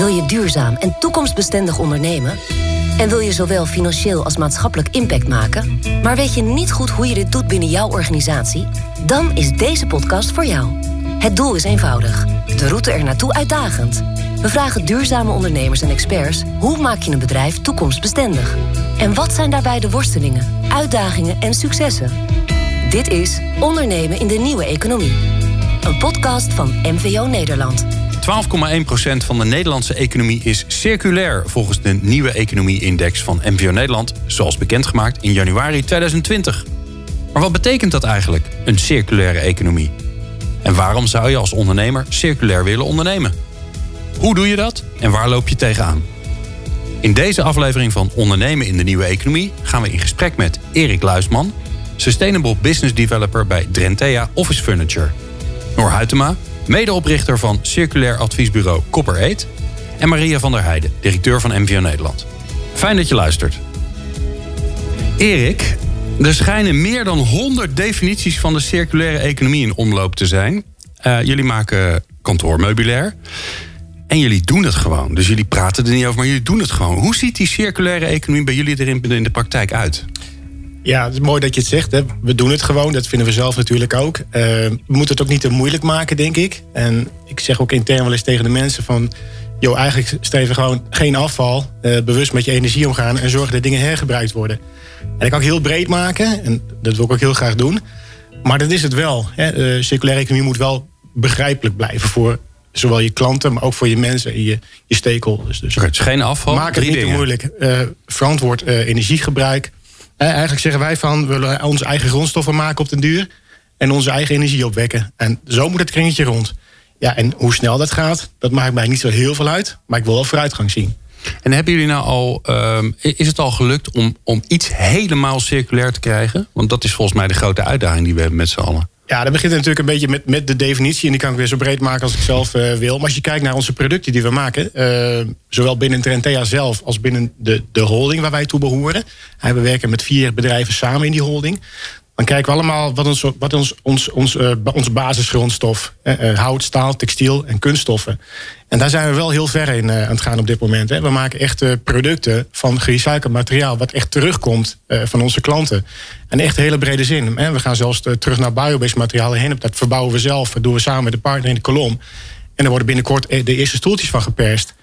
Wil je duurzaam en toekomstbestendig ondernemen? En wil je zowel financieel als maatschappelijk impact maken, maar weet je niet goed hoe je dit doet binnen jouw organisatie? Dan is deze podcast voor jou. Het doel is eenvoudig, de route er naartoe uitdagend. We vragen duurzame ondernemers en experts hoe maak je een bedrijf toekomstbestendig? En wat zijn daarbij de worstelingen, uitdagingen en successen? Dit is Ondernemen in de Nieuwe Economie. Een podcast van MVO Nederland. 12,1% van de Nederlandse economie is circulair... volgens de nieuwe economie-index van MVO Nederland... zoals bekendgemaakt in januari 2020. Maar wat betekent dat eigenlijk, een circulaire economie? En waarom zou je als ondernemer circulair willen ondernemen? Hoe doe je dat en waar loop je tegenaan? In deze aflevering van Ondernemen in de Nieuwe Economie... gaan we in gesprek met Erik Luisman... Sustainable Business Developer bij Drentea Office Furniture... Noor Huytema, medeoprichter van circulair adviesbureau Copper Eat... en Maria van der Heijden, directeur van MVO Nederland. Fijn dat je luistert. Erik, er schijnen meer dan 100 definities van de circulaire economie in omloop te zijn. Uh, jullie maken kantoormeubilair. En jullie doen het gewoon. Dus jullie praten er niet over, maar jullie doen het gewoon. Hoe ziet die circulaire economie bij jullie er in de praktijk uit? Ja, het is mooi dat je het zegt. Hè. We doen het gewoon, dat vinden we zelf natuurlijk ook. Uh, we moeten het ook niet te moeilijk maken, denk ik. En ik zeg ook intern wel eens tegen de mensen van... joh, eigenlijk streven gewoon geen afval. Uh, bewust met je energie omgaan en zorgen dat dingen hergebruikt worden. En dat kan ik heel breed maken. En dat wil ik ook heel graag doen. Maar dat is het wel. Hè. Uh, circulaire economie moet wel begrijpelijk blijven voor zowel je klanten, maar ook voor je mensen en je, je stakeholders. Dus is geen afval. Maak het niet te moeilijk. Uh, verantwoord uh, energiegebruik. Eigenlijk zeggen wij van we willen onze eigen grondstoffen maken op den duur en onze eigen energie opwekken. En zo moet het kringetje rond. Ja, en hoe snel dat gaat, dat maakt mij niet zo heel veel uit, maar ik wil wel vooruitgang zien. En hebben jullie nou al, uh, is het al gelukt om, om iets helemaal circulair te krijgen? Want dat is volgens mij de grote uitdaging die we hebben met z'n allen. Ja, dat begint natuurlijk een beetje met, met de definitie. En die kan ik weer zo breed maken als ik zelf uh, wil. Maar als je kijkt naar onze producten die we maken... Uh, zowel binnen Trentea zelf als binnen de, de holding waar wij toe behoren. We werken met vier bedrijven samen in die holding. Dan kijken we allemaal wat ons, wat ons, ons, ons, uh, ons basisgrondstof... hout, staal, textiel en kunststoffen. En daar zijn we wel heel ver in aan het gaan op dit moment. Hè. We maken echt producten van gerecycled materiaal... wat echt terugkomt van onze klanten. En echt hele brede zin. We gaan zelfs terug naar biobased materialen heen. Dat verbouwen we zelf. Dat doen we samen met de partner in de kolom. En er worden binnenkort de eerste stoeltjes van geperst.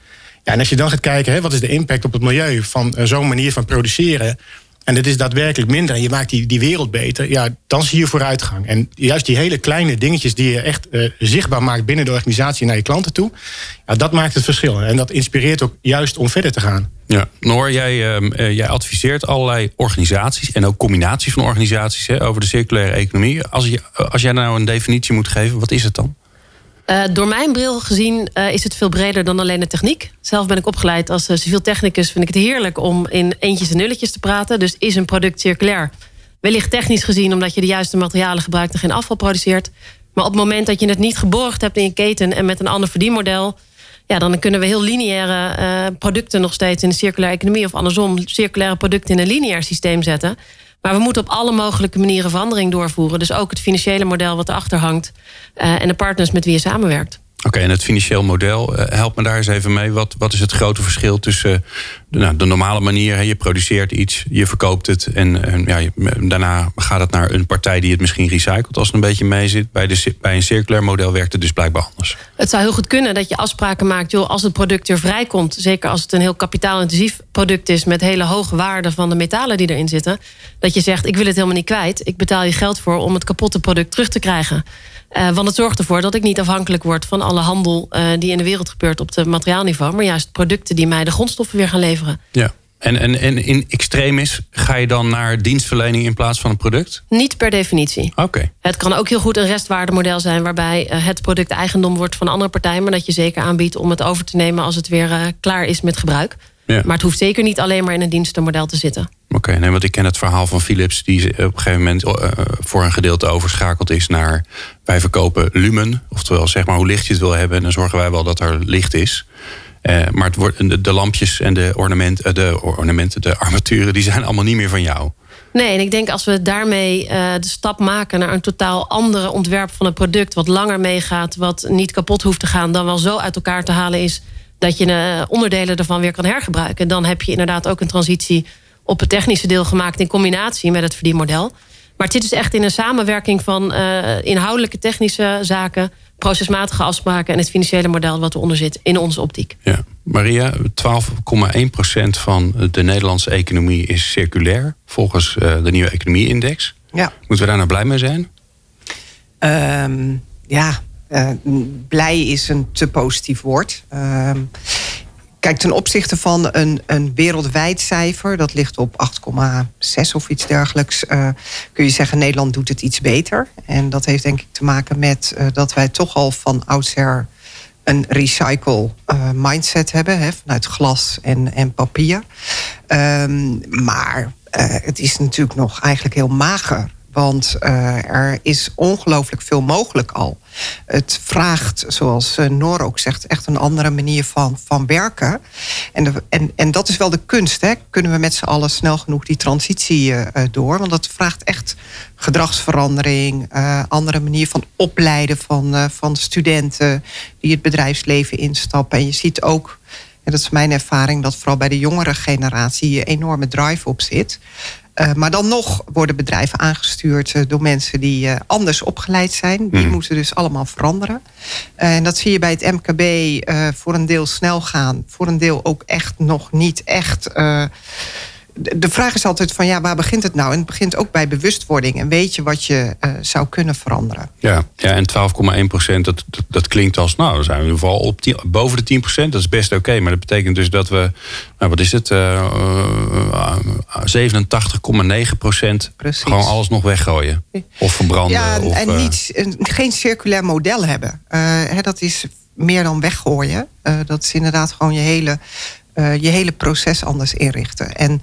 Ja, en als je dan gaat kijken, hè, wat is de impact op het milieu van zo'n manier van produceren en het is daadwerkelijk minder en je maakt die, die wereld beter, ja, dan zie je vooruitgang. En juist die hele kleine dingetjes die je echt uh, zichtbaar maakt binnen de organisatie naar je klanten toe, ja, dat maakt het verschil. En dat inspireert ook juist om verder te gaan. Ja, Noor, jij, uh, jij adviseert allerlei organisaties en ook combinaties van organisaties hè, over de circulaire economie. Als, je, als jij nou een definitie moet geven, wat is het dan? Uh, door mijn bril gezien uh, is het veel breder dan alleen de techniek. Zelf ben ik opgeleid als uh, civiel technicus. Vind ik het heerlijk om in eentjes en nulletjes te praten. Dus is een product circulair? Wellicht technisch gezien omdat je de juiste materialen gebruikt en geen afval produceert. Maar op het moment dat je het niet geborgd hebt in je keten en met een ander verdienmodel. Ja, dan kunnen we heel lineaire producten nog steeds in de circulaire economie. Of andersom, circulaire producten in een lineair systeem zetten. Maar we moeten op alle mogelijke manieren verandering doorvoeren. Dus ook het financiële model wat erachter hangt. Uh, en de partners met wie je samenwerkt. Oké, en het financieel model, uh, help me daar eens even mee. Wat, wat is het grote verschil tussen de, nou, de, normale manier? Hè, je produceert iets, je verkoopt het en, en ja, daarna gaat het naar een partij die het misschien recycelt als het een beetje mee zit. Bij, de, bij een circulair model werkt het dus blijkbaar anders. Het zou heel goed kunnen dat je afspraken maakt, joh, als het product er vrijkomt, zeker als het een heel kapitaalintensief product is met hele hoge waarden van de metalen die erin zitten, dat je zegt: ik wil het helemaal niet kwijt, ik betaal je geld voor om het kapotte product terug te krijgen. Uh, want het zorgt ervoor dat ik niet afhankelijk word van alle handel uh, die in de wereld gebeurt op de materiaalniveau. Maar juist producten die mij de grondstoffen weer gaan leveren. Ja. En, en, en in extremis ga je dan naar dienstverlening in plaats van een product? Niet per definitie. Oké. Het kan ook heel goed een restwaardemodel zijn waarbij uh, het product eigendom wordt van een andere partij, maar dat je zeker aanbiedt om het over te nemen als het weer klaar is met gebruik. Ja. Maar het hoeft zeker niet alleen maar in een dienstenmodel te zitten. Oké, nee, want ik ken het verhaal van Philips... die op een gegeven moment uh, voor een gedeelte overschakeld is naar... wij verkopen lumen, oftewel zeg maar hoe licht je het wil hebben... en dan zorgen wij wel dat er licht is. Uh, maar het wordt, de, lampjes en de, ornament, uh, de ornamenten, de armaturen... die zijn allemaal niet meer van jou. Nee, en ik denk als we daarmee de stap maken... naar een totaal andere ontwerp van het product... wat langer meegaat, wat niet kapot hoeft te gaan... dan wel zo uit elkaar te halen is dat je onderdelen ervan weer kan hergebruiken. Dan heb je inderdaad ook een transitie op het technische deel gemaakt in combinatie met het verdienmodel. Maar het zit dus echt in een samenwerking van uh, inhoudelijke technische zaken, procesmatige afspraken en het financiële model wat eronder zit in onze optiek. Ja, Maria, 12,1% van de Nederlandse economie is circulair, volgens uh, de nieuwe economie-index. Ja. Moeten we daar nou blij mee zijn? Um, ja, uh, blij is een te positief woord. Um, Kijk, ten opzichte van een, een wereldwijd cijfer, dat ligt op 8,6 of iets dergelijks, uh, kun je zeggen Nederland doet het iets beter. En dat heeft denk ik te maken met uh, dat wij toch al van oudsher een recycle uh, mindset hebben, hè, vanuit glas en, en papier. Um, maar het is natuurlijk nog eigenlijk heel mager. Want uh, er is ongelooflijk veel mogelijk al. Het vraagt, zoals uh, Noor ook zegt, echt een andere manier van, van werken. En, en, en dat is wel de kunst. Hè? Kunnen we met z'n allen snel genoeg die transitie uh, door? Want dat vraagt echt gedragsverandering, andere manier van opleiden van, van studenten die het bedrijfsleven instappen. En je ziet ook. En dat is mijn ervaring, dat vooral bij de jongere generatie hier enorme drive op zit. Uh, maar dan nog worden bedrijven aangestuurd uh, door mensen die uh, anders opgeleid zijn. Die Mhm. moeten dus allemaal veranderen. en dat zie je bij het MKB voor een deel snel gaan. Voor een deel ook echt nog niet echt. De, vraag is altijd van ja, waar begint het nou? En het begint ook bij bewustwording. En weet je wat je zou kunnen veranderen? Ja, ja en 12,1 procent, dat, dat, dat klinkt als... nou, dan zijn we in ieder geval op tien- boven de 10 procent. Dat is best oké, maar dat betekent dus dat we... nou, wat is het? eh, eh, 87,9 procent Precies. gewoon alles nog weggooien. Of verbranden. Ja, of, en eh, niet, een- geen circulair model hebben. Eh, hè, dat is meer dan weggooien. Eh, dat is inderdaad gewoon je hele, eh, je hele proces anders inrichten. En,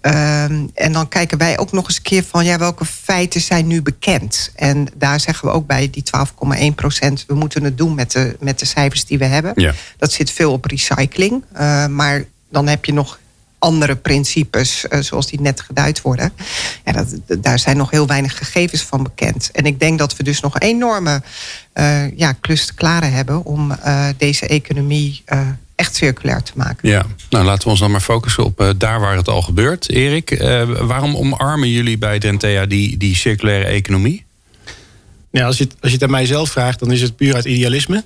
ehm, en dan kijken wij ook nog eens een keer van ja, welke feiten zijn nu bekend. En daar zeggen we ook bij die 12,1 procent, we moeten het doen met de, met de cijfers die we hebben. Ja. Dat zit veel op recycling. Eh, maar dan heb je nog andere principes, eh, zoals die net geduid worden. Ja, dat, daar zijn nog heel weinig gegevens van bekend. En ik denk dat we dus nog een enorme eh, ja, klus te klaren hebben om deze economie echt circulair te maken. Ja, nou laten we ons dan maar focussen op eh, daar waar het al gebeurt. Erik, eh, waarom omarmen jullie bij Dentea die, die circulaire economie? Ja, als, je het, als je het aan mij zelf vraagt, dan is het puur uit idealisme.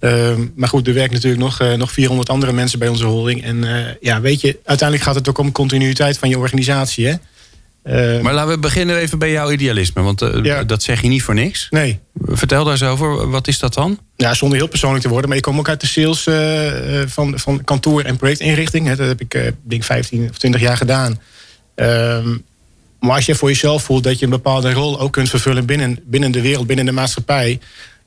Ehm, maar goed, er werken natuurlijk nog, eh, nog 400 andere mensen bij onze holding. En eh, ja, weet je, uiteindelijk gaat het ook om continuïteit van je organisatie. Hè? Ehm, Maar laten we beginnen even bij jouw idealisme, want Ja. dat zeg je niet voor niks. nee, Vertel daar eens over, wat is dat dan? Ja, zonder heel persoonlijk te worden. Maar ik kom ook uit de sales eh, eh, van, van kantoor- en projectinrichting. Hè. Dat heb ik, eh, denk 15 of 20 jaar gedaan. Ehm, maar als je voor jezelf voelt dat je een bepaalde rol ook kunt vervullen binnen, binnen de wereld, binnen de maatschappij.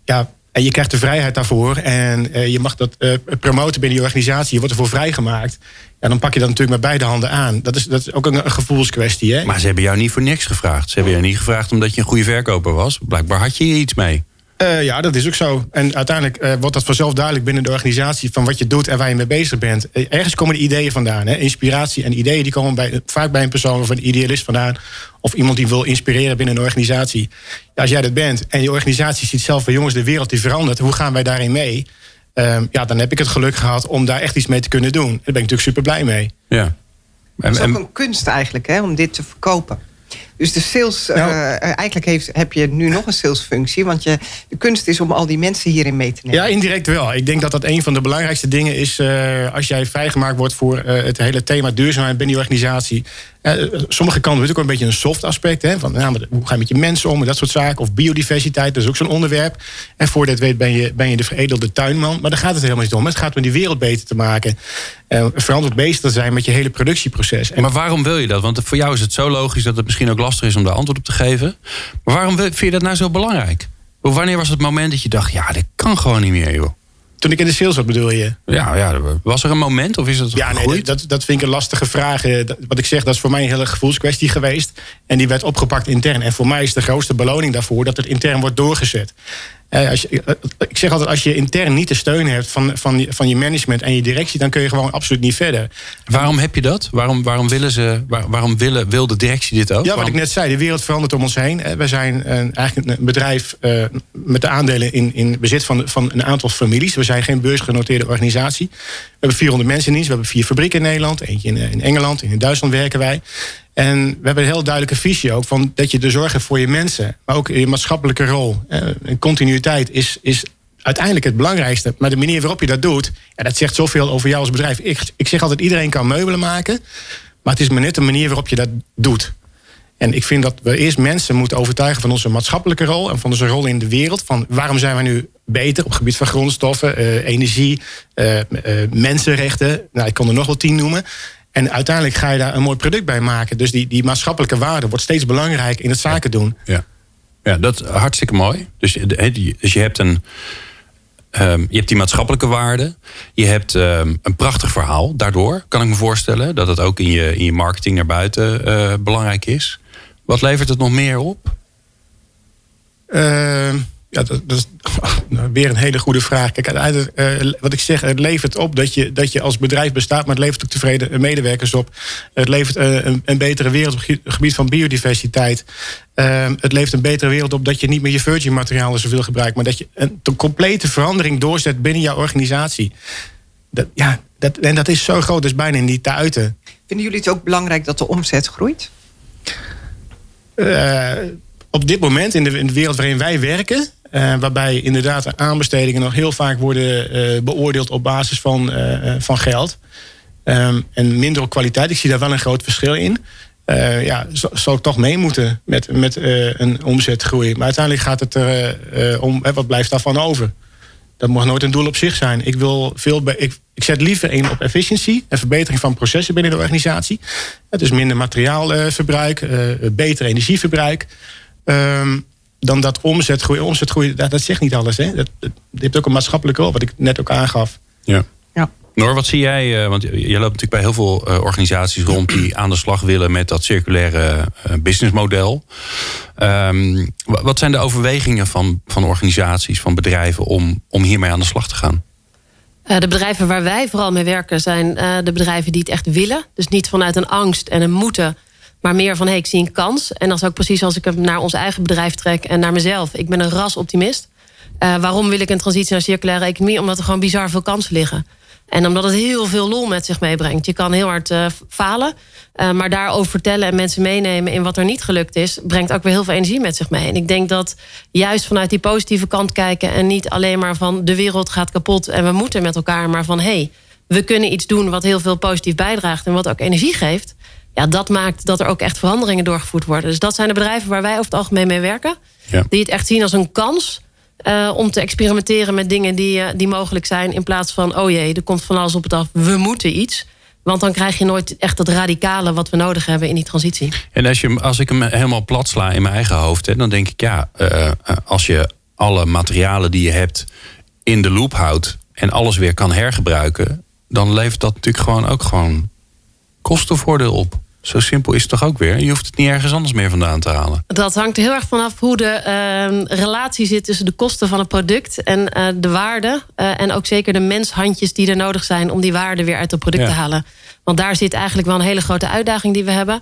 Ja, en je krijgt de vrijheid daarvoor. En je mag dat promoten binnen je organisatie. Je wordt ervoor vrijgemaakt. Ja, dan pak je dat natuurlijk met beide handen aan. Dat is, dat is ook een, een gevoelskwestie. Hè? Maar ze hebben jou niet voor niks gevraagd. Ze hebben jou niet gevraagd omdat je een goede verkoper was. Blijkbaar had je hier iets mee. Eh, ja, dat is ook zo. En uiteindelijk eh, wordt dat vanzelf duidelijk binnen de organisatie van wat je doet en waar je mee bezig bent. Eh, ergens komen de ideeën vandaan. Hè? Inspiratie en ideeën die komen bij, vaak bij een persoon of een idealist vandaan. Of iemand die wil inspireren binnen een organisatie. Ja, als jij dat bent en je organisatie ziet zelf van jongens, de wereld die verandert. Hoe gaan wij daarin mee? Ehm, ja, dan heb ik het geluk gehad om daar echt iets mee te kunnen doen. Daar ben ik natuurlijk super blij mee. Ja. Het En, is ook en- een kunst eigenlijk hè, om dit te verkopen. Dus de sales, Nou. eh, eigenlijk heeft, heb je nu nog een salesfunctie. Want je, de kunst is om al die mensen hierin mee te nemen. Ja, indirect wel. Ik denk dat dat een van de belangrijkste dingen is... eh, als jij vrijgemaakt wordt voor eh, het hele thema duurzaamheid binnen je organisatie. Eh, sommige kanten natuurlijk ook een beetje een soft aspect. Hè, van, nou, hoe ga je met je mensen om en dat soort zaken. Of biodiversiteit, dat is ook zo'n onderwerp. En voor dit weet ben je, ben je de veredelde tuinman. Maar daar gaat het helemaal niet om. Het gaat om die wereld beter te maken. Eh, verantwoord bezig te zijn met je hele productieproces. En maar waarom wil je dat? Want voor jou is het zo logisch dat het misschien ook lastig is om daar antwoord op te geven. Maar waarom vind je dat nou zo belangrijk? Wanneer was het moment dat je dacht, ja, dit kan gewoon niet meer, joh? Toen ik in de sales zat, bedoel je? Ja, ja, was er een moment of is het Ja, nee, gegroeid? dat, dat vind ik een lastige vraag. Eh, dat- Wat ik zeg, dat is voor mij een hele gevoelskwestie geweest. En die werd opgepakt intern. En voor mij is de grootste beloning daarvoor dat het intern wordt doorgezet. Als je, ik zeg altijd, als je intern niet de steun hebt van, van, je, van je management en je directie, dan kun je gewoon absoluut niet verder. Waarom heb je dat? Waarom, waarom, willen ze, waarom willen, wil de directie dit ook? Ja, wat ik net zei, de wereld verandert om ons heen. We zijn een, eigenlijk een bedrijf uh, met de aandelen in, in bezit van, van een aantal families. We zijn geen beursgenoteerde organisatie. We hebben 400 mensen in dienst. We hebben vier fabrieken in Nederland. Eentje in, in Engeland. In Duitsland werken wij. En we hebben een heel duidelijke visie ook van dat je de zorgen voor je mensen, maar ook je maatschappelijke rol en continuïteit is, is uiteindelijk het belangrijkste. Maar de manier waarop je dat doet, ja, dat zegt zoveel over jou als bedrijf. Ik, ik zeg altijd: iedereen kan meubelen maken, maar het is maar net de manier waarop je dat doet. En ik vind dat we eerst mensen moeten overtuigen van onze maatschappelijke rol en van onze rol in de wereld. Van waarom zijn we nu beter op het gebied van grondstoffen, uh, energie, uh, mensenrechten. Nou, ik kon er nog wel tien noemen. En uiteindelijk ga je daar een mooi product bij maken. Dus die, die maatschappelijke waarde wordt steeds belangrijker in het zaken doen. Ja, ja dat is hartstikke mooi. Dus, dus je hebt een. Um, je hebt die maatschappelijke waarde. Je hebt um, een prachtig verhaal. Daardoor kan ik me voorstellen dat het ook in je, in je marketing naar buiten uh, belangrijk is. Wat levert het nog meer op? Uh, ja, dat, dat, is nou, weer een hele goede vraag. Kijk, uh, wat ik zeg, het levert op dat je, dat je als bedrijf bestaat, maar het levert ook tevreden medewerkers op. Het levert uh, een, een, betere wereld op het gebied van biodiversiteit. Uh, het levert een betere wereld op dat je niet meer je virgin materialen zoveel gebruikt, maar dat je een, complete verandering doorzet binnen jouw organisatie. Dat, ja, dat, en dat is zo groot, dus bijna niet te uiten. Vinden jullie het ook belangrijk dat de omzet groeit? op dit moment, in de, in de wereld waarin wij werken, uh, waarbij inderdaad aanbestedingen nog heel vaak worden uh, beoordeeld op basis van, uh, van geld. Um, en minder op kwaliteit. Ik zie daar wel een groot verschil in. ja, zou ik toch mee moeten met, met een omzetgroei. Maar uiteindelijk gaat het er om, wat blijft daarvan over? Dat mag nooit een doel op zich zijn. Ik, wil veel ik, ik zet liever in op efficiëntie en verbetering van processen binnen de organisatie. Is minder materiaalverbruik, beter energieverbruik. Um, dan dat omzetgroei. Omzetgroei, dat, dat zegt niet alles. Hè? Dat, dat, heeft ook een maatschappelijke rol, wat ik net ook aangaf. Ja. ja. Noor, wat zie jij? Eh, want je loopt natuurlijk bij heel veel eh, organisaties rond die aan de slag willen met dat circulaire uh, businessmodel. Um, wat zijn de overwegingen van, van organisaties, van bedrijven om, om hiermee aan de slag te gaan? de bedrijven waar wij vooral mee werken zijn de bedrijven die het echt willen. Dus niet vanuit een angst en een moeten maar meer van, hey, ik zie een kans. En dat is ook precies als ik hem naar ons eigen bedrijf trek en naar mezelf. Ik ben een rasoptimist. Uh, waarom wil ik een transitie naar circulaire economie? Omdat er gewoon bizar veel kansen liggen. En omdat het heel veel lol met zich meebrengt. Je kan heel hard uh, falen. Uh, maar daarover vertellen en mensen meenemen in wat er niet gelukt is, brengt ook weer heel veel energie met zich mee. En ik denk dat juist vanuit die positieve kant kijken en niet alleen maar van de wereld gaat kapot en we moeten met elkaar, maar van hé, hey, we kunnen iets doen wat heel veel positief bijdraagt en wat ook energie geeft ja, dat maakt dat er ook echt veranderingen doorgevoerd worden. Dus dat zijn de bedrijven waar wij over het algemeen mee werken. Ja. Die het echt zien als een kans uh, om te experimenteren met dingen die, uh, die mogelijk zijn. In plaats van, oh jee, er komt van alles op het af, we moeten iets. Want dan krijg je nooit echt het radicale wat we nodig hebben in die transitie. En als, je, als ik hem helemaal plat sla in mijn eigen hoofd, hè, dan denk ik, ja, uh, als je alle materialen die je hebt in de loop houdt en alles weer kan hergebruiken, dan levert dat natuurlijk gewoon ook gewoon kostenvoordeel op. Zo simpel is het toch ook weer? Je hoeft het niet ergens anders meer vandaan te halen. Dat hangt er heel erg vanaf hoe de uh, relatie zit tussen de kosten van het product en uh, de waarde. Uh, en ook zeker de menshandjes die er nodig zijn om die waarde weer uit het product te halen. Want daar zit eigenlijk wel een hele grote uitdaging die we hebben.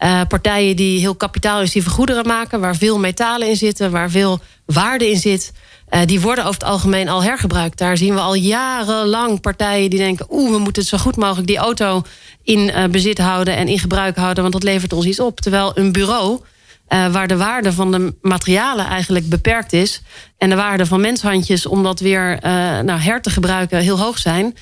Uh, partijen die heel kapitaalintensieve goederen maken, waar veel metalen in zitten, waar veel waarde in zit. Uh, die worden over het algemeen al hergebruikt. Daar zien we al jarenlang partijen die denken: oeh, we moeten zo goed mogelijk die auto in uh, bezit houden en in gebruik houden, want dat levert ons iets op. Terwijl een bureau, uh, waar de waarde van de materialen eigenlijk beperkt is en de waarde van menshandjes om dat weer nou, her te gebruiken heel hoog zijn,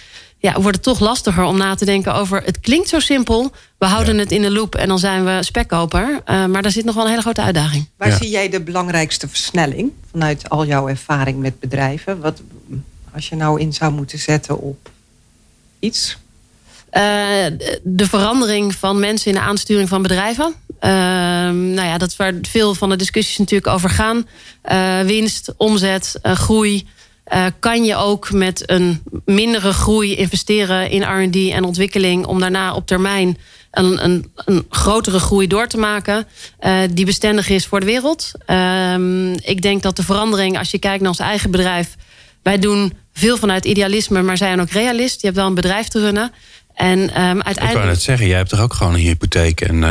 ja, wordt het toch lastiger om na te denken over. Het klinkt zo simpel, we houden het in de loop en dan zijn we spekkoper. maar daar zit nog wel een hele grote uitdaging. Waar zie jij de belangrijkste versnelling vanuit al jouw ervaring met bedrijven? Wat, als je nou in zou moeten zetten op iets? Uh, de verandering van mensen in de aansturing van bedrijven. Uh, nou ja, dat is waar veel van de discussies natuurlijk over gaan. Uh, winst, omzet, groei. Kan je ook met een mindere groei investeren in RD en ontwikkeling om daarna op termijn een, een, een grotere groei door te maken. Uh, die bestendig is voor de wereld. Uh, ik denk dat de verandering, als je kijkt naar ons eigen bedrijf. Wij doen veel vanuit idealisme, maar zijn ook realist. Je hebt wel een bedrijf te runnen. En um, uiteindelijk. Ik wou net zeggen, jij hebt toch ook gewoon een hypotheek en.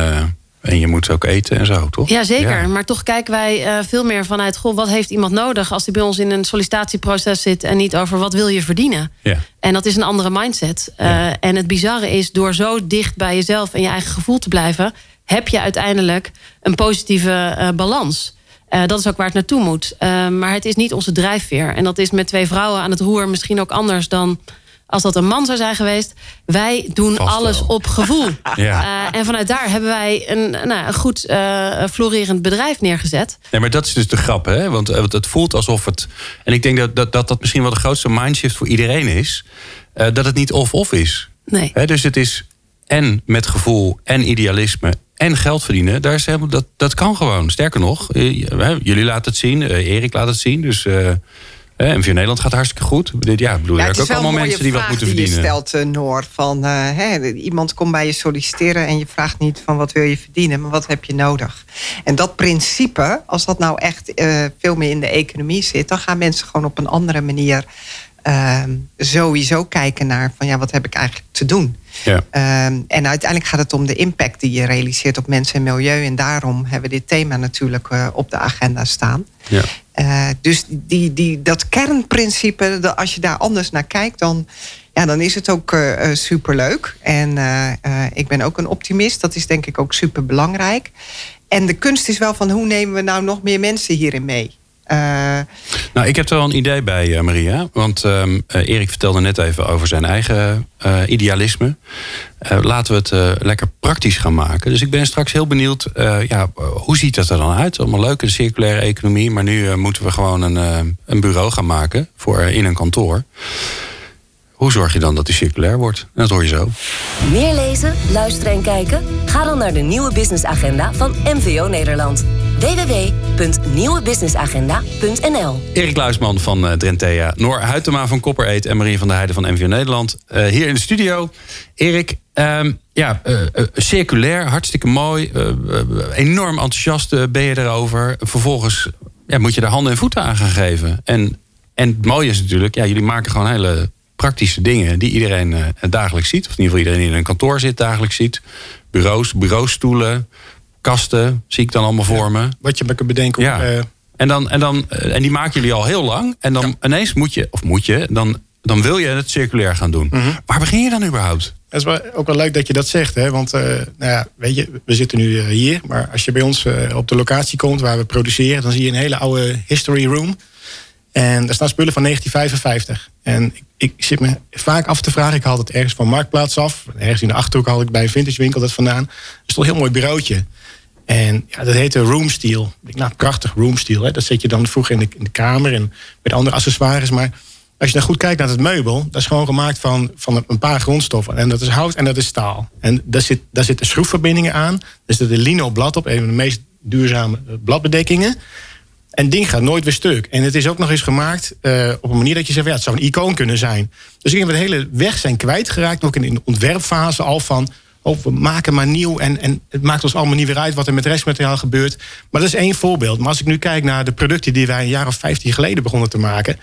En je moet ook eten en zo, toch? Ja, zeker. Maar toch kijken wij uh, veel meer vanuit... Goh, wat heeft iemand nodig als hij bij ons in een sollicitatieproces zit... en niet over wat wil je verdienen. Ja. En dat is een andere mindset. Uh, ja. En het bizarre is, door zo dicht bij jezelf... en je eigen gevoel te blijven... heb je uiteindelijk een positieve uh, balans. dat is ook waar het naartoe moet. maar het is niet onze drijfveer. En dat is met twee vrouwen aan het roer misschien ook anders dan als dat een man zou zijn geweest. Wij doen Vast alles wel. op gevoel. Ja. Uh, en vanuit daar hebben wij een, nou, een goed uh, florerend bedrijf neergezet. Nee, maar dat is dus de grap, hè? Want, uh, het voelt alsof het. En ik denk dat dat, dat, dat misschien wel de grootste mindshift voor iedereen is. Uh, dat het niet of-of is. Nee. Hè, dus het is en met gevoel en idealisme en geld verdienen. Daar is helemaal, dat, dat kan gewoon. Sterker nog, jullie laten het zien, Erik laat het zien. Dus. En MVO Nederland gaat hartstikke goed. Ja, bedoel, ja, ook allemaal mensen die wat moeten die verdienen. Je stelt, uh, Noor, van uh, hè, iemand komt bij je solliciteren en je vraagt niet van wat wil je verdienen, maar wat heb je nodig. En dat principe, als dat nou echt uh, veel meer in de economie zit, dan gaan mensen gewoon op een andere manier sowieso kijken naar van ja, wat heb ik eigenlijk te doen. Ja. en uiteindelijk gaat het om de impact die je realiseert op mensen en milieu. En daarom hebben we dit thema natuurlijk op de agenda staan. Ja. Uh, dus die, die, dat kernprincipe, dat als je daar anders naar kijkt, dan, ja, dan is het ook uh, superleuk. En ik ben ook een optimist. Dat is denk ik ook super belangrijk. En de kunst is wel van hoe nemen we nou nog meer mensen hierin mee? Nou, ik heb er wel een idee bij, Maria. Want uh, Erik vertelde net even over zijn eigen idealisme. Laten we het lekker praktisch gaan maken. Dus ik ben straks heel benieuwd, ja, hoe ziet dat er dan uit? Allemaal leuk, een circulaire economie. Maar nu moeten we gewoon een, een bureau gaan maken voor in een kantoor. Hoe zorg je dan dat die circulair wordt? Dat hoor je zo. Meer lezen, luisteren en kijken? Ga dan naar de nieuwe businessagenda van MVO Nederland www.nieuwebusinessagenda.nl Erik Luisman van uh, Drentea, Noor Huytema van Kopper Eet en Marie van der Heijden van MVO Nederland. Uh, hier in de studio. Erik, um, ja, uh, circulair, hartstikke mooi. enorm enthousiast ben je erover. Vervolgens ja, moet je er handen en voeten aan gaan geven. En, en het mooie is natuurlijk, ja, jullie maken gewoon hele praktische dingen die iedereen uh, dagelijks ziet. Of in ieder geval iedereen die in een kantoor zit dagelijks ziet. Bureaus, bureaustoelen, kasten zie ik dan allemaal voor me. Wat je maar kunt bedenken. Ja. Op, uh... en, dan, en, dan, uh, en die maken jullie al heel lang. En dan ja. ineens moet je, of moet je, dan, dan wil je het circulair gaan doen. Mm -hmm. Waar begin je dan überhaupt? Het is wel, ook wel leuk dat je dat zegt. Hè? Want nou ja, weet je, we zitten nu hier. Maar als je bij ons op de locatie komt waar we produceren... dan zie je een hele oude history room. En daar staan spullen van 1955. En ik, ik, zit me vaak af te vragen. Ik haal het ergens van Marktplaats af. Ergens in de Achterhoek haal ik bij een vintage winkel dat vandaan. Is toch een heel mooi bureautje. En ja, dat heette room steel. Ik, nou, prachtig room steel. Hè. Dat zet je dan vroeger in de, in de kamer en met andere accessoires. Maar als je dan goed kijkt naar het meubel, dat is gewoon gemaakt van, van een paar grondstoffen. En dat is hout en dat is staal. En daar, zit, daar zitten schroefverbindingen aan. Er zit een lino blad op, een van de meest duurzame bladbedekkingen. En ding gaat nooit weer stuk. En het is ook nog eens gemaakt uh, op een manier dat je zegt... Ja, het zou een icoon kunnen zijn. Dus ik denk dat we de hele weg zijn kwijtgeraakt. Ook in de ontwerpfase al van... Oh, we maken maar nieuw en, en het maakt ons allemaal niet weer uit... wat er met restmateriaal gebeurt. Maar dat is één voorbeeld. Maar als ik nu kijk naar de producten... die wij een jaar of 15 geleden begonnen te maken...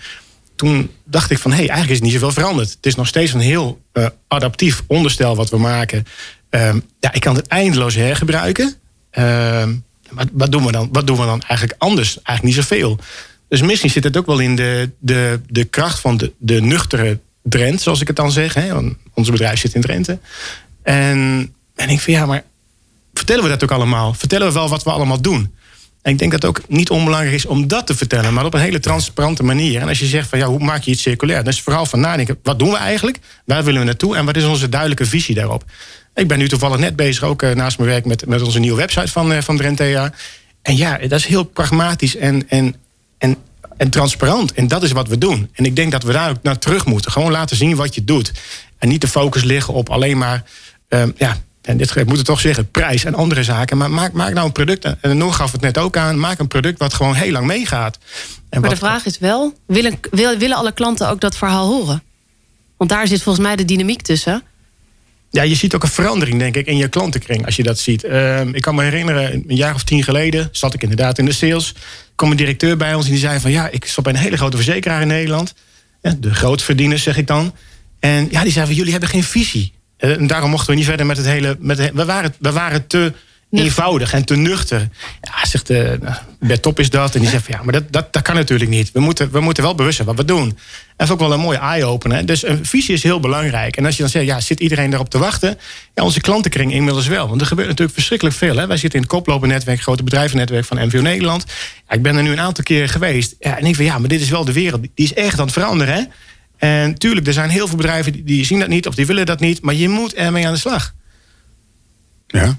toen dacht ik van, hé, hey, eigenlijk is niet zoveel veranderd. Het is nog steeds een heel uh, adaptief onderstel wat we maken. Um, ja, ik kan het eindeloos hergebruiken... Um, wat, wat, doen we dan, wat doen we dan eigenlijk anders? Eigenlijk niet zoveel. Dus misschien zit het ook wel in de, de, de kracht van de, de nuchtere Drent, zoals ik het dan zeg. Hè? Ons bedrijf zit in Drenthe. En, en ik vind, ja, maar vertellen we dat ook allemaal? Vertellen we wel wat we allemaal doen? En ik denk dat het ook niet onbelangrijk is om dat te vertellen, maar op een hele transparante manier. En als je zegt van ja, hoe maak je iets circulair? Dan is vooral van nadenken, wat doen we eigenlijk? Waar willen we naartoe? En wat is onze duidelijke visie daarop? Ik ben nu toevallig net bezig, ook uh, naast mijn werk, met, met onze nieuwe website van, uh, van Drentea. En ja, dat is heel pragmatisch en, en, en, en transparant. En dat is wat we doen. En ik denk dat we daar ook naar terug moeten. Gewoon laten zien wat je doet. En niet de focus liggen op alleen maar, um, ja, en dit moet het toch zeggen, prijs en andere zaken. Maar maak, maak nou een product, en Noor gaf het net ook aan, maak een product wat gewoon heel lang meegaat. En maar wat, de vraag is wel, willen, willen alle klanten ook dat verhaal horen? Want daar zit volgens mij de dynamiek tussen. Ja, je ziet ook een verandering, denk ik, in je klantenkring als je dat ziet. Ehm, ik kan me herinneren, een jaar of tien geleden zat ik inderdaad in de sales. Kwam een directeur bij ons en die zei van... ja, ik stop bij een hele grote verzekeraar in Nederland. De grootverdieners, zeg ik dan. En ja, die zei van, jullie hebben geen visie. En daarom mochten we niet verder met het hele... Met we, waren, we waren te eenvoudig en te nuchter. Ja, zegt de bij top is dat. En die zegt van ja, maar dat, dat, dat kan natuurlijk niet. We moeten, we moeten wel bewust zijn wat we doen. En dat is ook wel een mooie eye-opener. Dus een visie is heel belangrijk. En als je dan zegt, ja, zit iedereen daarop te wachten? Ja, onze klantenkring inmiddels wel. Want er gebeurt natuurlijk verschrikkelijk veel. Hè? Wij zitten in het koplopernetwerk, grote bedrijvennetwerk van MVO Nederland. Ja, ik ben er nu een aantal keren geweest. Ja, en ik van ja, maar dit is wel de wereld. Die is echt aan het veranderen. Hè? En tuurlijk, er zijn heel veel bedrijven die, die zien dat niet of die willen dat niet. Maar je moet ermee aan de slag. Ja.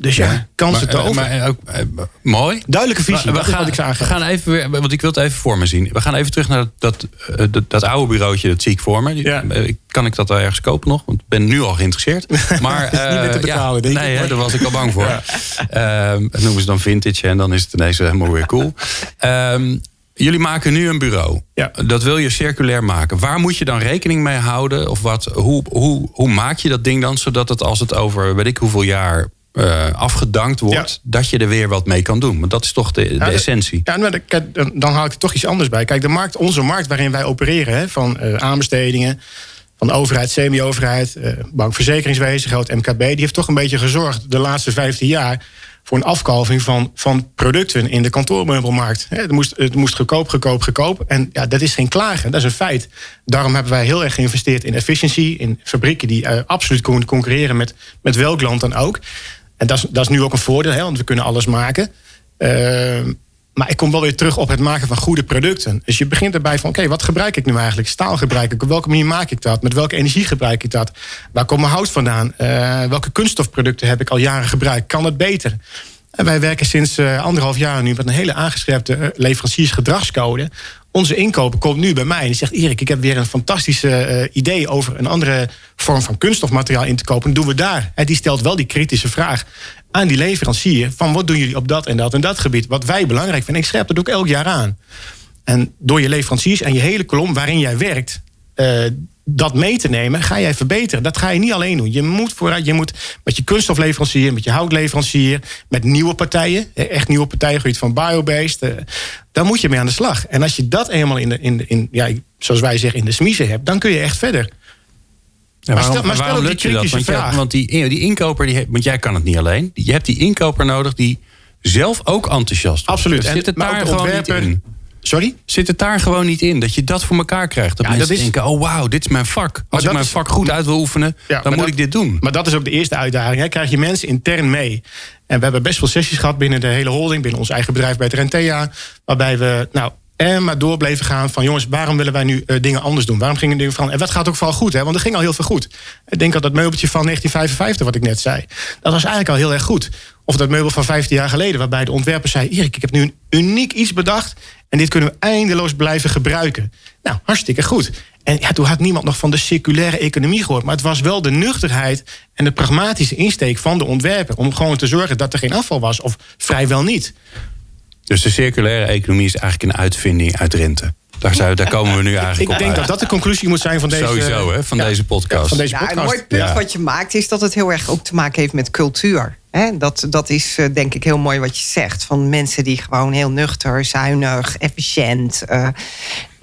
Dus ja, kansen te maar, over. Maar, ook, eh, mooi. Duidelijke visie, we, gaan, ik we gaan even weer, want ik wil het even voor me zien. We gaan even terug naar dat, dat, dat, dat oude bureautje, dat zie ik voor me. Ja. Eh, Kan ik dat wel ergens kopen nog? Want ik ben nu al geïnteresseerd. Maar, is niet meer te eh, betalen, ja, denk ik, Nee, maar- daar was ik al bang voor. Ehm, dat noemen ze dan vintage en dan is het ineens helemaal weer cool. Ehm, jullie maken nu een bureau. Ja. Dat wil je circulair maken. Waar moet je dan rekening mee houden? Of wat, hoe, hoe, hoe maak je dat ding dan zodat het als het over weet ik hoeveel jaar eh, afgedankt wordt, Ja. dat je er weer wat mee kan doen? Want dat is toch de, de Ja, de- essentie. Ja, maar dan- dan, haal ik er toch iets anders bij. Kijk, de markt, onze markt waarin wij opereren, hè, van eh, aanbestedingen, van de overheid, semi-overheid, eh, bank, verzekeringswezen, groot MKB, die heeft toch een beetje gezorgd de laatste 15 jaar voor een afkalving van, van producten in de kantoormeubelmarkt. Hè, Het moest, het moest goedkoop, goedkoop, goedkoop. En ja, dat is geen klagen, dat is een feit. Daarom hebben wij heel erg geïnvesteerd in efficiëntie, in fabrieken die absoluut kunnen concurreren met, met welk land dan ook. En dat is, dat is nu ook een voordeel, hè, want we kunnen alles maken. Ehm, maar ik kom wel weer terug op het maken van goede producten. Dus je begint erbij van, oké, wat gebruik ik nu eigenlijk? Staal gebruik ik? Op welke manier maak ik dat? Met welke energie gebruik ik dat? Waar komt mijn hout vandaan? Eh, welke kunststofproducten heb ik al jaren gebruikt? Kan het beter? En wij werken sinds eh, anderhalf jaar nu met een hele aangescherpte eh, leveranciersgedragscode. Onze inkoper komt nu bij mij en zegt... Erik, ik heb weer een fantastische eh, idee over een andere vorm van kunststofmateriaal in te kopen. Doen we daar. En die stelt wel die kritische vraag aan die leverancier... van wat doen jullie op dat en dat en dat gebied? Wat wij belangrijk vinden. Ik scherp dat ook elk jaar aan. En door je leveranciers en je hele kolom waarin jij werkt... eh, dat mee te nemen, ga jij verbeteren. Dat ga je niet alleen doen. Je moet vooruit, je moet met je kunststofleverancier, met je houtleverancier, met nieuwe partijen, echt nieuwe partijen, gebied van biobased, eh, daar moet je mee aan de slag. En als je dat eenmaal in de, in, de- in ja, zoals wij zeggen, in de smiezen hebt, dan kun je echt verder. Ja, Maar waarom, stel- maar stel waarom ook lukt je dat? kritische Want, jij- vraag. want die, die inkoper, die, want jij kan het niet alleen. Je hebt die inkoper nodig die zelf ook enthousiast wordt. Absoluut. Zit het maar daar ook de ontwerper-? Sorry? Zit het daar gewoon niet in? Dat je dat voor elkaar krijgt. Dat Ja, mensen dat is- denken, oh wauw, dit is mijn vak. Als ik mijn is- vak goed uit wil oefenen, Ja, dan moet dat- ik dit doen. Maar dat is ook de eerste uitdaging. Hè. Krijg je mensen intern mee. En we hebben best veel sessies gehad binnen de hele holding, binnen ons eigen bedrijf bij Trentea. Waarbij we nou, en maar door bleven gaan van jongens, waarom willen wij nu eh, dingen anders doen? Waarom gingen dingen van? En wat gaat ook vooral goed? Hè? Want er ging al heel veel goed. Ik denk dat dat meubeltje van 1955, wat ik net zei, dat was eigenlijk al heel erg goed. Of dat meubel van 15 jaar geleden, waarbij de ontwerper zei: Erik, ik heb nu een uniek iets bedacht. En dit kunnen we eindeloos blijven gebruiken. Nou, hartstikke goed. En ja, toen had niemand nog van de circulaire economie gehoord. Maar het was wel de nuchterheid en de pragmatische insteek van de ontwerper. Om gewoon te zorgen dat er geen afval was. Of vrijwel niet. Dus de circulaire economie is eigenlijk een uitvinding uit rente. Daar, daar komen we nu eigenlijk Ik op denk uit. dat dat de conclusie moet zijn van deze, Sowieso, hè, van ja, deze podcast. ja, van deze Ja, podcast. een mooi punt Ja. wat je maakt is dat het heel erg ook te maken heeft met cultuur. Hè, dat, dat is eh, denk ik heel mooi wat je zegt. Van mensen die gewoon heel nuchter, zuinig, efficiënt. eh,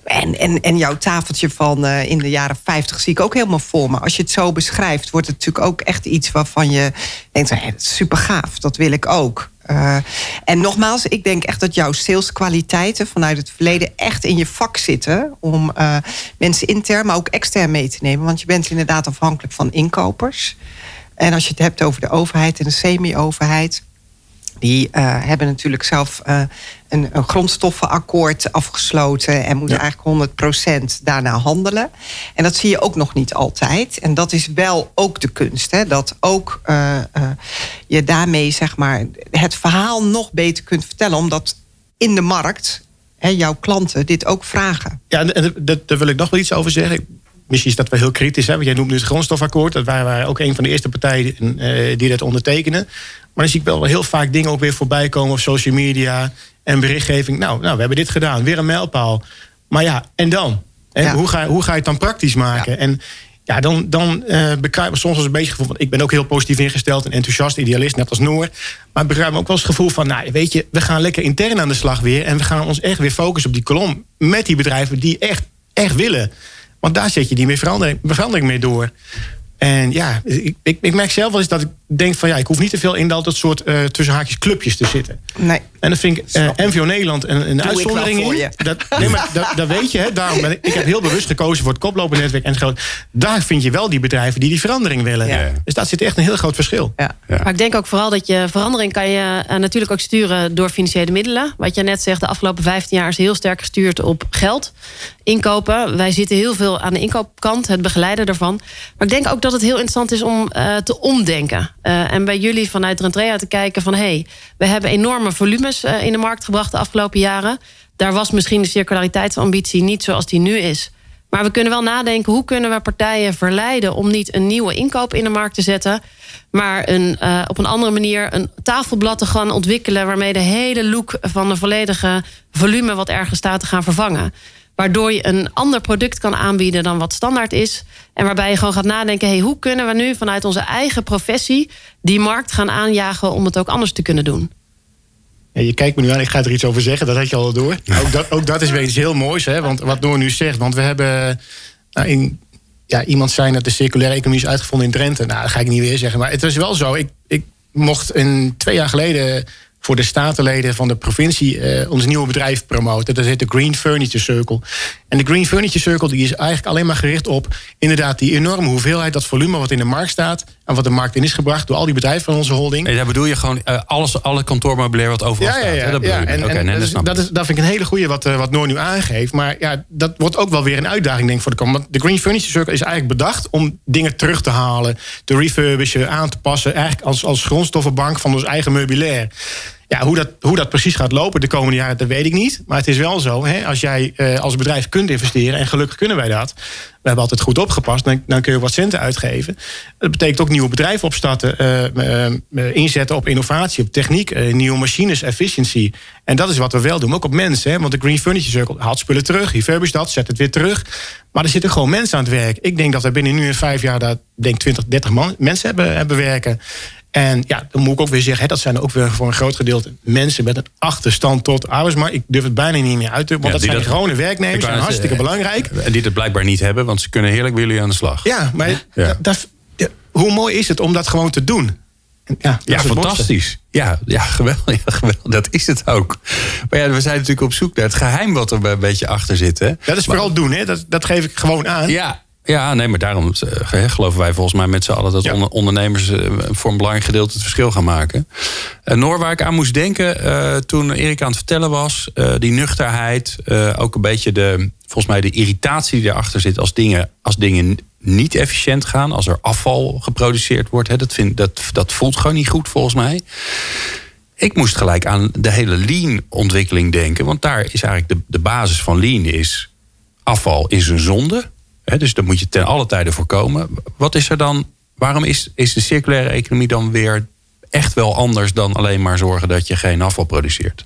en, en, en jouw tafeltje van eh, in de jaren 50 zie ik ook helemaal voor me. Als je het zo beschrijft, wordt het natuurlijk ook echt iets waarvan je denkt: hé, dat is super gaaf, dat wil ik ook. Eh, en nogmaals, ik denk echt dat jouw saleskwaliteiten vanuit het verleden echt in je vak zitten. Om eh, mensen intern, maar ook extern mee te nemen. Want je bent inderdaad afhankelijk van inkopers. En als je het hebt over de overheid en de semi-overheid. Die eh, hebben natuurlijk zelf een, een grondstoffenakkoord afgesloten en moeten Ja. eigenlijk 100% daarna handelen. En dat zie je ook nog niet altijd. En dat is wel ook de kunst. Hè? Dat ook eh, eh, je daarmee zeg maar, het verhaal nog beter kunt vertellen. Omdat in de markt hè, jouw klanten dit ook vragen. Ja, en- daar wil ik nog wel iets over zeggen. Misschien is dat wel heel kritisch. Hè? Want jij noemt nu het grondstofakkoord. Dat waren wij ook een van de eerste partijen eh, die dat ondertekenen. Maar dan zie ik wel heel vaak dingen ook weer voorbij komen op social media en berichtgeving. Nou, nou we hebben dit gedaan, weer een mijlpaal. Maar ja, en dan? Hè? Ja. Hoe, ga, hoe ga je het dan praktisch maken? Ja. En Ja, dan, dan uh, bekruipt me soms wel een beetje gevoel... want ik ben ook heel positief ingesteld en enthousiast, idealist, net als Noor. Maar ik bekruip me ook wel eens het gevoel van... nou, weet je, we gaan lekker intern aan de slag weer... en we gaan ons echt weer focussen op die kolom... met die bedrijven die echt, echt willen. Want daar zet je die meer verandering, verandering mee door. En ja, ik, ik, merk zelf wel eens dat ik denk van ja, ik hoef niet te veel in dat soort uh, tussen haakjes clubjes te zitten. Nee. En dat vind ik uh, eh, MVO Nederland een, een uitzondering in. Dat, nee, maar dat, dat, weet je. Hè, daarom ben ik, ik heb heel bewust gekozen voor het koplopernetwerk en Daar vind je wel die bedrijven die die verandering willen. Ja. Dus dat zit echt een heel groot verschil. Ja. ja. Maar ik denk ook vooral dat je verandering kan je uh, natuurlijk ook sturen door financiële middelen. Wat je net zegt, de afgelopen 15 jaar is heel sterk gestuurd op geld. Inkopen. Wij zitten heel veel aan de inkoopkant, het begeleiden daarvan. Maar ik denk ook dat het heel interessant is om uh, te omdenken. en bij jullie vanuit Rentrea te kijken van... hé, hey, we hebben enorme volumes uh, in de markt gebracht de afgelopen jaren. Daar was misschien de circulariteitsambitie niet zoals die nu is. Maar we kunnen wel nadenken hoe kunnen we partijen verleiden... om niet een nieuwe inkoop in de markt te zetten... maar een, uh, op een andere manier een tafelblad te gaan ontwikkelen... waarmee de hele look van een volledige volume wat ergens staat te gaan vervangen. Waardoor je een ander product kan aanbieden dan wat standaard is. En waarbij je gewoon gaat nadenken: hey, hoe kunnen we nu vanuit onze eigen professie die markt gaan aanjagen om het ook anders te kunnen doen? Ja, je kijkt me nu aan, ik ga er iets over zeggen, dat had je al door. Ook dat, ook dat is weer iets heel moois, hè, want wat Noor nu zegt. Want we hebben nou, in, ja, iemand zei dat de circulaire economie is uitgevonden in Drenthe. Nou, dat ga ik niet weer zeggen. Maar het is wel zo. Ik, ik mocht een, twee jaar geleden voor de statenleden van de provincie uh, ons nieuwe bedrijf promoten. Dat heet de Green Furniture Circle. En de Green Furniture Circle die is eigenlijk alleen maar gericht op inderdaad die enorme hoeveelheid, dat volume wat in de markt staat en wat de markt in is gebracht door al die bedrijven van onze holding. Nee, daar bedoel je gewoon uh, alles, alle kantoormeubilair wat overal ja, ja, ja, staat. Dat, ja, en, okay, nee, dat, dat, is, dat vind ik een hele goede wat, uh, wat Noor nu aangeeft. Maar ja, dat wordt ook wel weer een uitdaging denk ik voor de komende. De Green Furniture Circle is eigenlijk bedacht om dingen terug te halen, te refurbishen, aan te passen, eigenlijk als, als grondstoffenbank van ons eigen meubilair. Ja, hoe dat, hoe dat precies gaat lopen de komende jaren, dat weet ik niet. Maar het is wel zo, hè, als jij uh, als bedrijf kunt investeren... en gelukkig kunnen wij dat... we hebben altijd goed opgepast, dan, kun je wat centen uitgeven. Dat betekent ook nieuwe bedrijven opstarten... Uh, uh, inzetten op innovatie, op techniek, nieuwe machines, efficiency. En dat is wat we wel doen, ook op mensen. Hè, want de Green Furniture Circle haalt spullen terug, refurbish dat, zet het weer terug. Maar er zitten gewoon mensen aan het werk. Ik denk dat we binnen nu in vijf jaar... daar denk 20, 30 man, mensen hebben, hebben werken... En ja, dan moet ik ook weer zeggen, hè, dat zijn ook weer voor een groot gedeelte mensen met een achterstand tot arbeidsmarkt. Ik durf het bijna niet meer uit te, want dat zijn dat, gewone werknemers, zijn hartstikke eh, belangrijk. En die het blijkbaar niet hebben, want ze kunnen heerlijk bij jullie aan de slag. Ja, maar Dat, hoe mooi is het om dat gewoon te doen? Ja, ja fantastisch. Ja, ja, geweldig, ja, geweldig. Dat is het ook. Maar ja, we zijn natuurlijk op zoek naar het geheim wat er een beetje achter zit. Hè? Dat is vooral doen, hè? Dat, dat geef ik gewoon aan. Ja, ja, nee, maar daarom uh, geloven wij volgens mij met z'n allen dat ondernemers uh, voor een belangrijk gedeelte het verschil gaan maken. Uh, Noor, waar ik aan moest denken toen Erik aan het vertellen was, die nuchterheid, ook een beetje de, volgens mij de irritatie die erachter zit als dingen, als dingen niet efficiënt gaan, als er afval geproduceerd wordt. Hè, dat, vind, dat, dat voelt gewoon niet goed volgens mij. Ik moest gelijk aan de hele lean-ontwikkeling denken, want daar is eigenlijk de, de basis van lean is afval is een zonde dus dat moet je ten alle tijde voorkomen. Wat is er dan? Waarom is, is de circulaire economie dan weer echt wel anders dan alleen maar zorgen dat je geen afval produceert?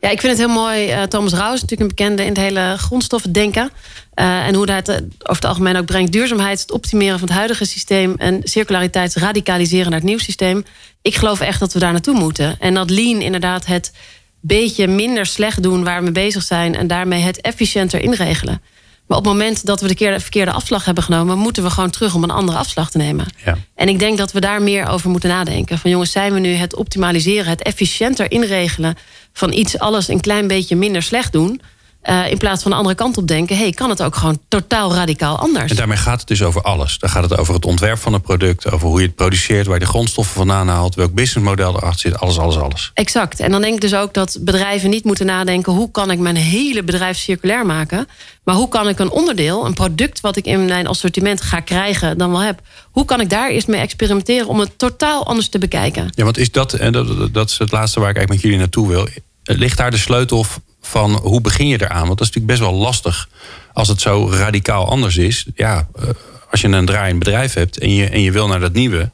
Ja, ik vind het heel mooi. Uh, Thomas Rauw is natuurlijk een bekende in het hele grondstoffendenken. Uh, en hoe dat uh, over het algemeen ook brengt. Duurzaamheid, het optimeren van het huidige systeem. En circulariteit radicaliseren naar het nieuw systeem. Ik geloof echt dat we daar naartoe moeten. En dat lean inderdaad het beetje minder slecht doen waar we mee bezig zijn. En daarmee het efficiënter inregelen. Maar op het moment dat we de verkeerde afslag hebben genomen, moeten we gewoon terug om een andere afslag te nemen. Ja. En ik denk dat we daar meer over moeten nadenken. Van jongens, zijn we nu het optimaliseren, het efficiënter inregelen van iets alles een klein beetje minder slecht doen? Uh, in plaats van de andere kant op denken, hey, kan het ook gewoon totaal radicaal anders? En daarmee gaat het dus over alles. Dan gaat het over het ontwerp van een product, over hoe je het produceert, waar je de grondstoffen vandaan haalt, welk businessmodel erachter zit, alles, alles, alles. Exact. En dan denk ik dus ook dat bedrijven niet moeten nadenken, hoe kan ik mijn hele bedrijf circulair maken? Maar hoe kan ik een onderdeel, een product wat ik in mijn assortiment ga krijgen, dan wel heb, hoe kan ik daar eerst mee experimenteren om het totaal anders te bekijken? Ja, want is dat, en dat, dat is het laatste waar ik eigenlijk met jullie naartoe wil. Ligt daar de sleutel van hoe begin je eraan? Want dat is natuurlijk best wel lastig als het zo radicaal anders is. Ja, eh, als je een draaiend bedrijf hebt en je, en je wil naar dat nieuwe.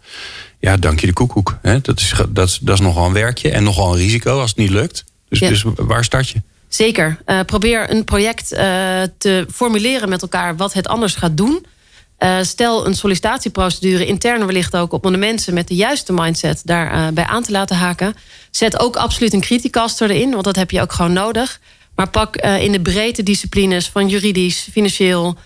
Ja, dank je de koekoek. Dat, is, dat, dat is nogal een werkje en nogal een risico als het niet lukt. Dus, dus waar start je? Zeker. Uh, probeer een project uh, te formuleren met elkaar wat het anders gaat doen. Uh, stel een sollicitatieprocedure intern wellicht ook... om de mensen met de juiste mindset daarbij bij aan te laten haken. Zet ook absoluut een criticaster erin, want dat heb je ook gewoon nodig. Maar pak uh, in de breedte disciplines van juridisch, financieel,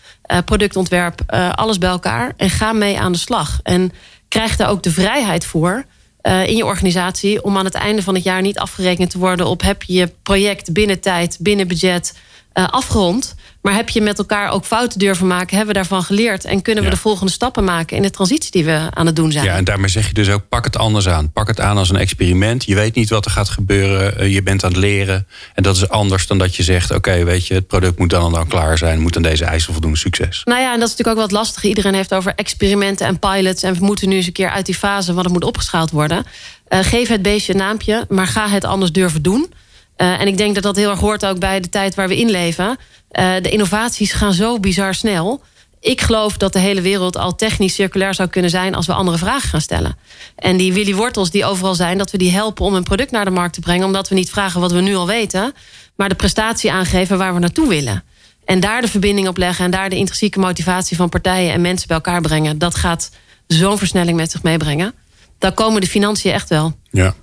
productontwerp... alles bij elkaar en ga mee aan de slag. En krijg daar ook de vrijheid voor in je organisatie... om aan het einde van het jaar niet afgerekend te worden... op heb je je project binnen tijd, binnen budget afgerond... Maar heb je met elkaar ook fouten durven maken? Hebben we daarvan geleerd? En kunnen we de volgende stappen maken in de transitie die we aan het doen zijn? Ja, en daarmee zeg je dus ook: pak het anders aan. Pak het aan als een experiment. Je weet niet wat er gaat gebeuren. Eh, je bent aan het leren. En dat is anders dan dat je zegt: oké, weet je, het product moet dan en dan klaar zijn. Moet aan deze eisen voldoen. Succes. Nou ja, en dat is natuurlijk ook wat lastig. Iedereen heeft over experimenten en pilots. En we moeten nu eens een keer uit die fase, want het moet opgeschaald worden. Uh, geef het beestje een naampje, maar ga het anders durven doen. Uh, en ik denk dat dat heel erg hoort ook bij de tijd waar we in leven. Uh, de innovaties gaan zo bizar snel. Ik geloof dat de hele wereld al technisch circulair zou kunnen zijn... als we andere vragen gaan stellen. En die Willy Wortels die overal zijn... dat we die helpen om een product naar de markt te brengen... omdat we niet vragen wat we nu al weten... maar de prestatie aangeven waar we naartoe willen. En daar de verbinding op leggen... en daar de intrinsieke motivatie van partijen en mensen bij elkaar brengen... dat gaat zo'n versnelling met zich meebrengen. Dan komen de financiën echt wel. Ja.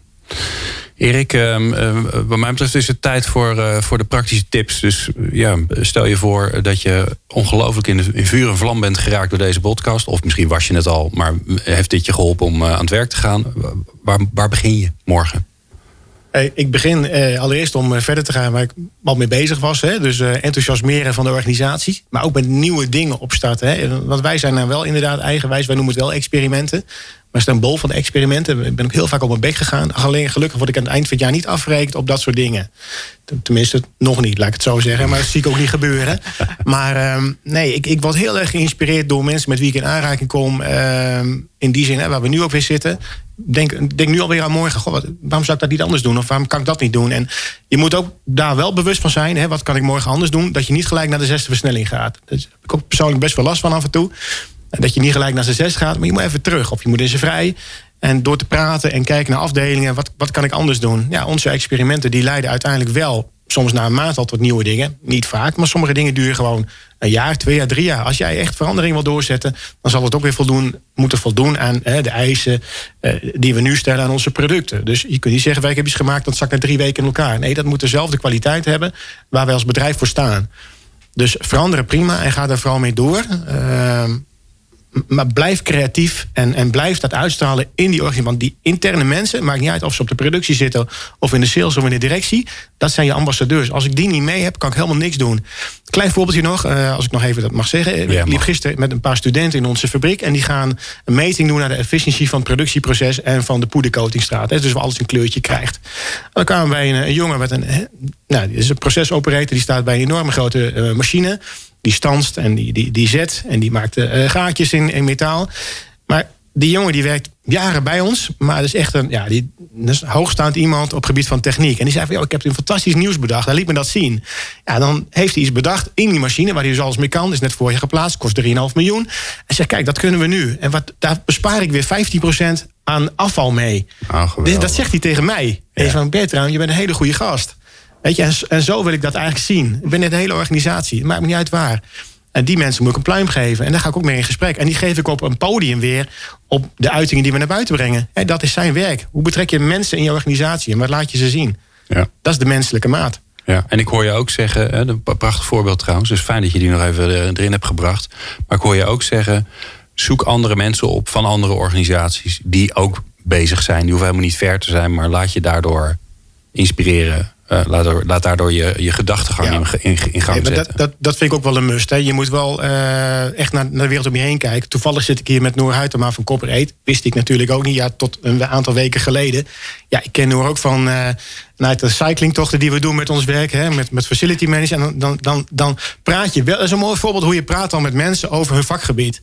Erik, uh, wat mij betreft is het tijd voor, uh, voor de praktische tips. Dus ja, stel je voor dat je ongelooflijk in, in vuur en vlam bent geraakt door deze podcast. Of misschien was je het al, maar heeft dit je geholpen om aan het werk te gaan? Waar, waar begin je morgen? Ik begin eh, allereerst om verder te gaan waar ik al mee bezig was. Hè? Dus eh, enthousiasmeren van de organisatie. Maar ook met nieuwe dingen opstarten. Hè? Want wij zijn nou wel inderdaad eigenwijs. Wij noemen het wel experimenten. Maar een bol van experimenten. Ik ben ook heel vaak op mijn bek gegaan. Alleen gelukkig word ik aan het eind van het jaar niet afgerekend op dat soort dingen. Tenminste, nog niet, laat ik het zo zeggen. Maar dat zie ik ook niet gebeuren. Maar ehm, nee, ik, ik word heel erg geïnspireerd door mensen met wie ik in aanraking kom. Ehm, in die zin, hè, waar we nu ook weer zitten. Denk, denk nu alweer aan morgen. Waarom zou ik dat niet anders doen? Of waarom kan ik dat niet doen? En je moet ook daar wel bewust van zijn. Hè, wat kan ik morgen anders doen? Dat je niet gelijk naar de zesde versnelling gaat. Daar heb ik persoonlijk best wel last van af en toe. Dat je niet gelijk naar zijn zes gaat, maar je moet even terug. Of je moet in zijn vrij. En door te praten en kijken naar afdelingen, wat, wat kan ik anders doen? Ja, onze experimenten die leiden uiteindelijk wel soms na een maand al tot nieuwe dingen. Niet vaak, maar sommige dingen duren gewoon een jaar, twee jaar, drie jaar. Als jij echt verandering wil doorzetten, dan zal het ook weer voldoen, moeten voldoen aan hè, de eisen eh, die we nu stellen aan onze producten. Dus je kunt niet zeggen, wij hebben iets gemaakt, dat zakt na drie weken in elkaar. Nee, dat moet dezelfde kwaliteit hebben waar wij als bedrijf voor staan. Dus veranderen prima en ga daar vooral mee door. Uh, maar blijf creatief en, en blijf dat uitstralen in die organisatie. Want die interne mensen, maakt niet uit of ze op de productie zitten... of in de sales of in de directie, dat zijn je ambassadeurs. Als ik die niet mee heb, kan ik helemaal niks doen. Klein voorbeeldje nog, uh, als ik nog even dat mag zeggen. ik liep gisteren met een paar studenten in onze fabriek... en die gaan een meting doen naar de efficiëntie van het productieproces... en van de poedercoatingstraat. Dus waar alles een kleurtje krijgt. Dan kwamen wij een, een jongen met een... Nou, dit is een procesoperator, die staat bij een enorme grote uh, machine die stanst en die, die, die zet en die maakt uh, gaatjes in, in metaal. Maar die jongen die werkt jaren bij ons, maar dat is echt een, ja, die, is hoogstaand iemand op het gebied van techniek. En die zei van, ja, ik heb een fantastisch nieuws bedacht. Hij liet me dat zien. Ja, dan heeft hij iets bedacht in die machine, waar hij dus alles mee kan. is net voor je geplaatst, kost 3,5 miljoen. En zegt, kijk, dat kunnen we nu. En wat, daar bespaar ik weer 15% aan afval mee. Oh, dat zegt hij tegen mij. Ja. En van, Bertram, je bent een hele goede gast. Weet je, en, en, zo wil ik dat eigenlijk zien. Ik ben net een hele organisatie. Het maakt me niet uit waar. En die mensen moet ik een pluim geven. En daar ga ik ook mee in gesprek. En die geef ik op een podium weer op de uitingen die we naar buiten brengen. En dat is zijn werk. Hoe betrek je mensen in je organisatie en wat laat je ze zien? Ja. Dat is de menselijke maat. Ja, en ik hoor je ook zeggen, een prachtig voorbeeld trouwens, dus fijn dat je die nog even erin hebt gebracht. Maar ik hoor je ook zeggen, zoek andere mensen op van andere organisaties die ook bezig zijn. Die hoeven helemaal niet ver te zijn, maar laat je daardoor inspireren uh, laat, laat, daardoor je, je gedachtegang in, in, in, gang zetten. Dat, dat, dat vind ik ook wel een must. Hè. Je moet wel uh, echt naar, naar de wereld om je heen kijken. Toevallig zit ik hier met Noor Huytema van Copper Eat. Wist ik natuurlijk ook niet, ja, tot een aantal weken geleden. Ja, ik ken Noor ook van uh, de cyclingtochten die we doen met ons werk. Hè, met, met facility management. En dan, dan, dan, dan praat je wel. Dat is een mooi voorbeeld hoe je praat dan met mensen over hun vakgebied.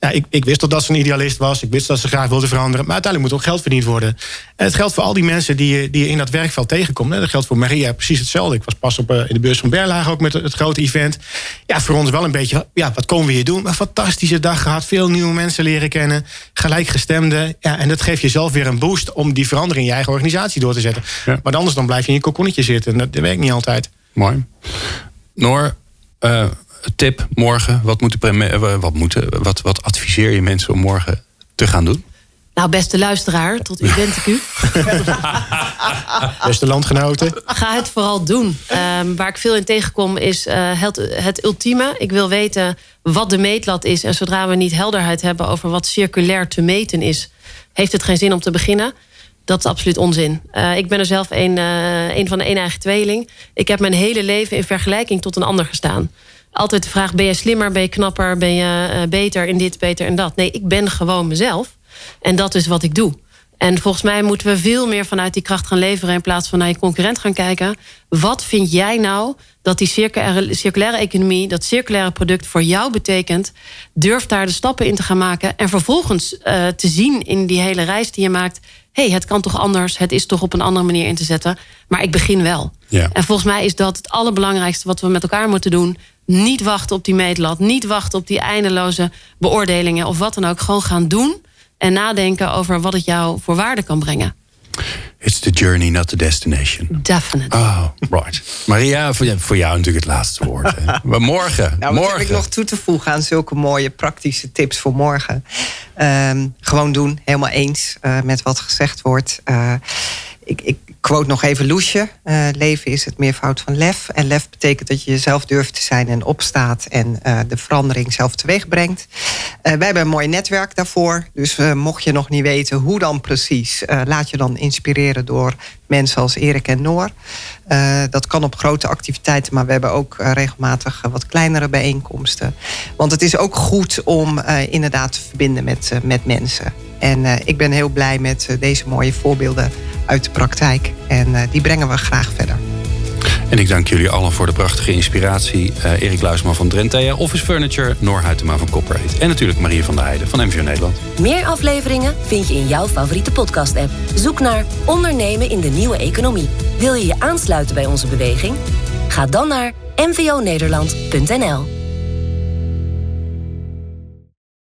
Ja, ik, ik wist dat ze een idealist was. Ik wist dat ze graag wilde veranderen. Maar uiteindelijk moet ook geld verdiend worden. En het geldt voor al die mensen die je, die je in dat werkveld tegenkomt. Dat geldt voor Maria precies hetzelfde. Ik was pas op, eh, in de beurs van Berlage ook met het, grote event. Ja, voor ons wel een beetje, ja, wat komen we hier doen? Een fantastische dag gehad. Veel nieuwe mensen leren kennen. Gelijkgestemden. Ja, en dat geeft jezelf weer een boost om die verandering in je eigen organisatie door te zetten. Maar anders dan blijf je in je kokonnetje zitten. Dat, dat werkt niet altijd. Mooi. Noor, uh, tip morgen? Wat, moeten, wat, moeten, wat, wat adviseer je mensen om morgen te gaan doen? Nou, beste luisteraar, tot u wend ik u. beste landgenoten. Ga het vooral doen. Um, waar ik veel in tegenkom is uh, het, het ultieme. Ik wil weten wat de meetlat is. En zodra we niet helderheid hebben over wat circulair te meten is... heeft het geen zin om te beginnen. Dat is absoluut onzin. Uh, ik ben er zelf een, uh, een van de een eigen tweeling. Ik heb mijn hele leven in vergelijking tot een ander gestaan. Altijd de vraag, ben je slimmer, ben je knapper... ben je beter in dit, beter in dat? Nee, ik ben gewoon mezelf. En dat is wat ik doe. En volgens mij moeten we veel meer vanuit die kracht gaan leveren... in plaats van naar je concurrent gaan kijken. Wat vind jij nou dat die circulaire, circulaire economie... dat circulaire product voor jou betekent? Durf daar de stappen in te gaan maken... en vervolgens uh, te zien in die hele reis die je maakt... hé, hey, het kan toch anders, het is toch op een andere manier in te zetten. Maar ik begin wel. Ja. En volgens mij is dat het allerbelangrijkste... wat we met elkaar moeten doen. Niet wachten op die meetlat, niet wachten op die eindeloze beoordelingen... of wat dan ook, gewoon gaan doen en nadenken over wat het jou voor waarde kan brengen. It's the journey, not the destination. Definitely. Oh, right. Maria, voor jou, voor jou natuurlijk het laatste woord. Hè? Maar morgen. Nou, morgen. heb ik nog toe te voegen aan zulke mooie praktische tips voor morgen? Ehm, gewoon doen, helemaal eens uh, met wat gezegd wordt. Uh, ik, ik quote nog even Loesje. Uh, leven is het meervoud van lef. En lef betekent dat je jezelf durft te zijn en opstaat... en uh, de verandering zelf teweeg brengt. Uh, wij hebben een mooi netwerk daarvoor. Dus mocht je nog niet weten hoe dan precies... laat je dan inspireren door mensen als Erik en Noor. dat kan op grote activiteiten... maar we hebben ook regelmatig wat kleinere bijeenkomsten. Want het is ook goed om inderdaad te verbinden met, met mensen. En ik ben heel blij met deze mooie voorbeelden uit de praktijk. En die brengen we graag verder. En ik dank jullie allen voor de prachtige inspiratie. Uh, Erik Luisman van Drentea, Office Furniture, Noor Huytema van Copperhead. En natuurlijk Marie van der Heijden van MVO Nederland. Meer afleveringen vind je in jouw favoriete podcast-app. Zoek naar Ondernemen in de Nieuwe Economie. Wil je je aansluiten bij onze beweging? Ga dan naar mvonederland.nl